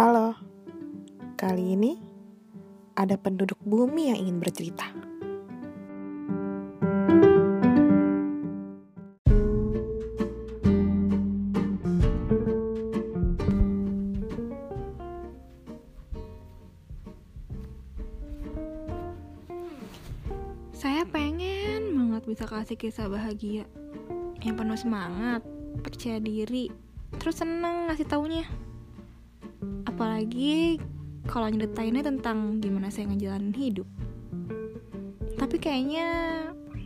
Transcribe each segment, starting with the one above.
Halo, kali ini ada penduduk bumi yang ingin bercerita. Saya pengen banget bisa kasih kisah bahagia yang penuh semangat, percaya diri, terus seneng ngasih taunya. Apalagi kalau nyeritainnya tentang gimana saya ngejalanin hidup. Tapi kayaknya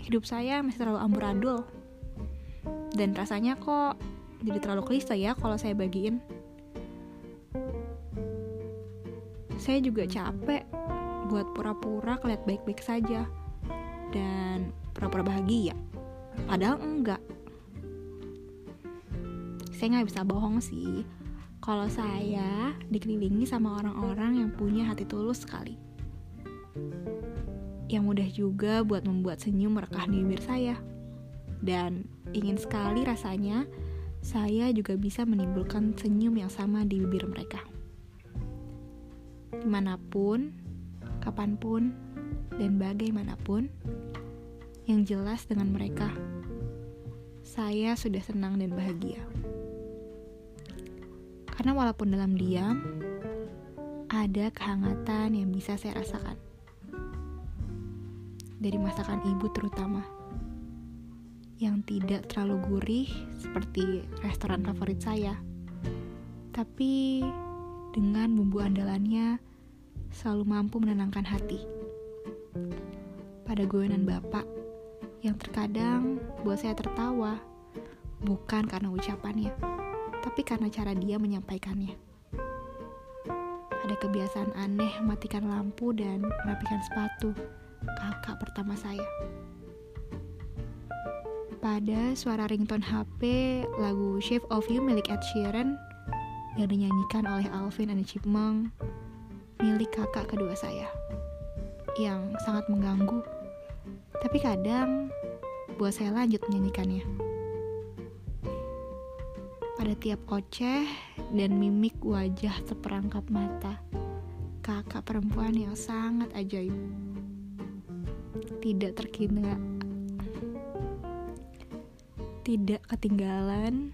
hidup saya masih terlalu amburadul. Dan rasanya kok jadi terlalu klise ya kalau saya bagiin. Saya juga capek buat pura-pura keliat baik-baik saja dan pura-pura bahagia. Padahal enggak. Saya nggak bisa bohong sih. Kalau saya dikelilingi sama orang-orang yang punya hati tulus sekali. Yang mudah juga buat membuat senyum merekah di bibir saya. Dan ingin sekali rasanya saya juga bisa menimbulkan senyum yang sama di bibir mereka. Di mana pun, kapan pun, dan bagaimanapun, yang jelas dengan mereka, saya sudah senang dan bahagia. Karena walaupun dalam diam, ada kehangatan yang bisa saya rasakan. Dari masakan ibu terutama, yang tidak terlalu gurih seperti restoran favorit saya, tapi dengan bumbu andalannya selalu mampu menenangkan hati. Pada goyonan bapak yang terkadang buat saya tertawa, bukan karena ucapannya, tapi karena cara dia menyampaikannya. Ada kebiasaan aneh matikan lampu dan merapikan sepatu kakak pertama saya. Pada suara ringtone HP lagu Shape of You milik Ed Sheeran yang dinyanyikan oleh Alvin and Chipmunk milik kakak kedua saya yang sangat mengganggu tapi kadang buat saya lanjut menyanyikannya. Pada tiap oceh dan mimik wajah seperangkap mata, kakak perempuan yang sangat ajaib. Tidak terkira, tidak ketinggalan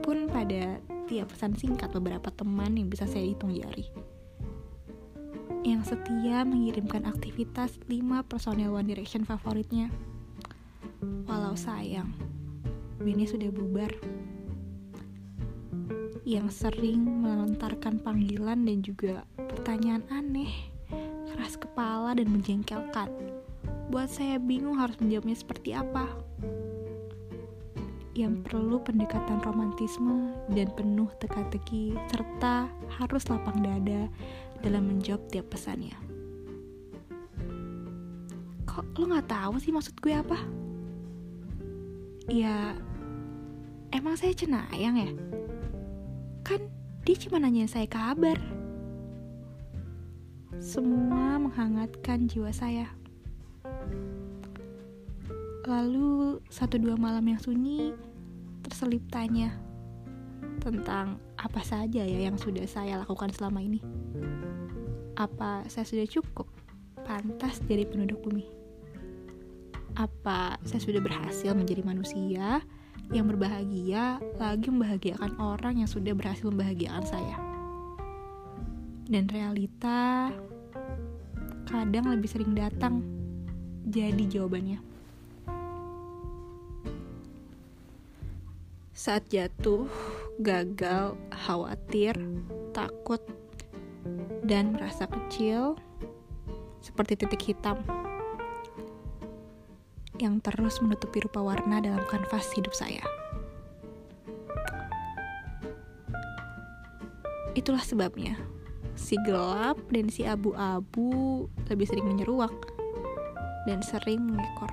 pun pada tiap pesan singkat beberapa teman yang bisa saya hitung jari yang setia mengirimkan aktivitas 5 personel One Direction favoritnya. Walau sayang, Benny sudah bubar. Yang sering melontarkan panggilan dan juga pertanyaan aneh, keras kepala dan menjengkelkan. Buat saya bingung harus menjawabnya seperti apa. Yang perlu pendekatan romantisme dan penuh teka-teki serta harus lapang dada dalam menjawab tiap pesannya. Kok lo gak tahu sih maksud gue apa? Ya, emang saya cenayang ya? Kan dia cuma nanya saya kabar. Semua menghangatkan jiwa saya. Lalu satu dua malam yang sunyi terselip tanya tentang apa saja ya yang sudah saya lakukan selama ini. Apa saya sudah cukup pantas jadi penduduk bumi? Apa saya sudah berhasil menjadi manusia yang berbahagia lagi membahagiakan orang yang sudah berhasil membahagiakan saya? Dan realita kadang lebih sering datang jadi jawabannya. Saat jatuh, gagal, khawatir, takut, dan merasa kecil seperti titik hitam yang terus menutupi rupa warna dalam kanvas hidup saya. Itulah sebabnya si gelap dan si abu-abu lebih sering menyeruak dan sering mengekor.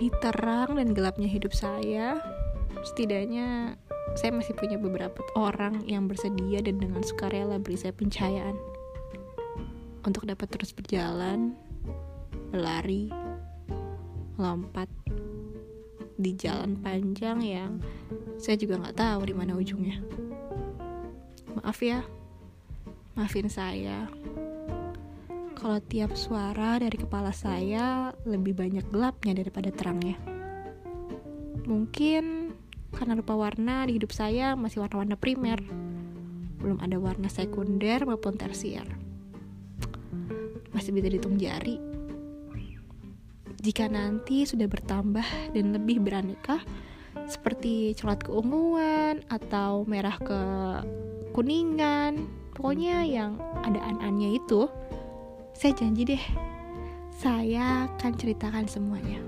di terang dan gelapnya hidup saya, setidaknya saya masih punya beberapa orang yang bersedia dan dengan sukarela beri saya pencahayaan untuk dapat terus berjalan, berlari, melompat, di jalan panjang yang saya juga nggak tahu di mana ujungnya. Maaf ya, maafin saya. Kalau tiap suara dari kepala saya lebih banyak gelapnya daripada terangnya. Mungkin karena lupa warna di hidup saya masih warna-warna primer. Belum ada warna sekunder maupun tersier. Masih bisa dihitung jari. Jika nanti sudah bertambah dan lebih beraneka seperti coklat keunguan atau merah ke kuningan pokoknya yang ada an-annya itu saya janji deh saya akan ceritakan semuanya